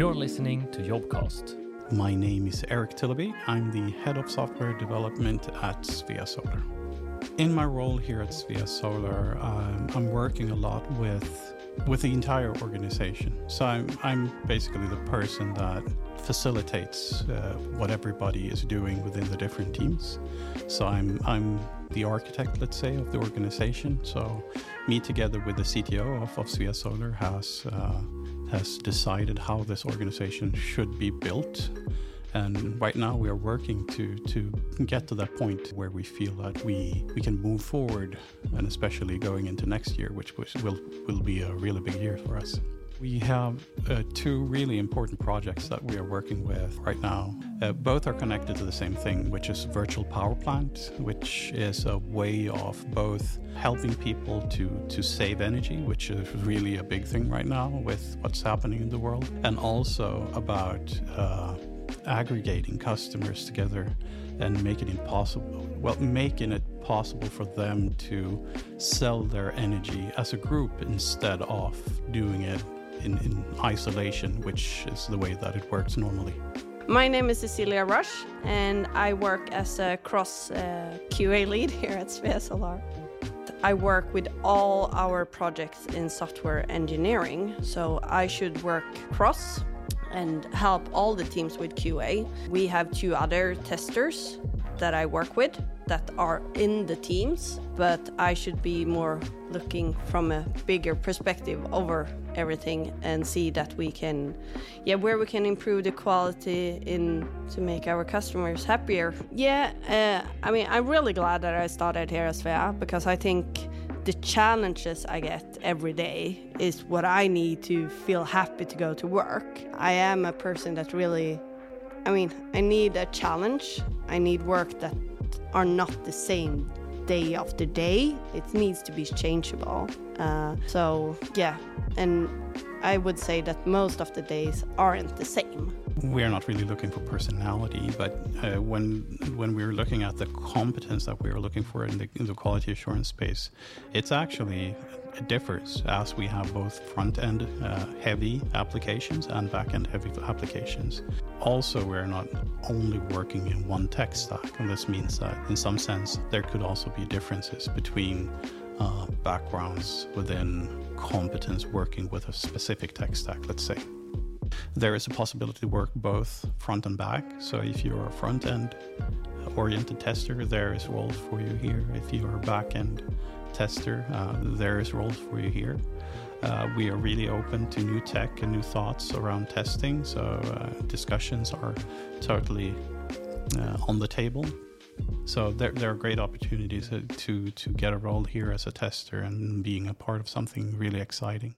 You're listening to Jobcast. My name is Eric Tillaby. I'm the head of software development at Svea Solar. In my role here at Svea Solar, um, I'm working a lot with with the entire organization. So I'm, I'm basically the person that facilitates uh, what everybody is doing within the different teams. So I'm I'm the architect, let's say, of the organization. So me together with the CTO of, of Svea Solar has uh, has decided how this organization should be built. And right now we are working to, to get to that point where we feel that we, we can move forward, and especially going into next year, which will, will be a really big year for us. We have uh, two really important projects that we are working with right now. Uh, both are connected to the same thing, which is virtual power plant, which is a way of both helping people to, to save energy, which is really a big thing right now with what's happening in the world, and also about uh, aggregating customers together and making it possible well making it possible for them to sell their energy as a group instead of doing it in, in isolation, which is the way that it works normally. My name is Cecilia Rush, and I work as a cross uh, QA lead here at Svea. I work with all our projects in software engineering, so I should work cross and help all the teams with QA. We have two other testers that I work with that are in the teams, but I should be more looking from a bigger perspective over everything and see that we can, yeah, where we can improve the quality in to make our customers happier. Yeah, uh, I mean, I'm really glad that I started here as Svea because I think the challenges I get every day is what I need to feel happy to go to work. I am a person that really, I mean, I need a challenge. I need work that are not the same day after day. It needs to be changeable. Uh, so, yeah, and I would say that most of the days aren't the same. We're not really looking for personality, but uh, when when we're looking at the competence that we're looking for in the, in the quality assurance space, it's actually it differs as we have both front end uh, heavy applications and back end heavy applications. Also, we're not only working in one tech stack, and this means that in some sense there could also be differences between uh, backgrounds within competence working with a specific tech stack, let's say. There is a possibility to work both front and back. So if you're a front end oriented tester, there is roles for you here. If you're a back end tester, uh, there is roles for you here. Uh, we are really open to new tech and new thoughts around testing, so uh, discussions are totally uh, on the table. So there, there are great opportunities to, to get a role here as a tester and being a part of something really exciting.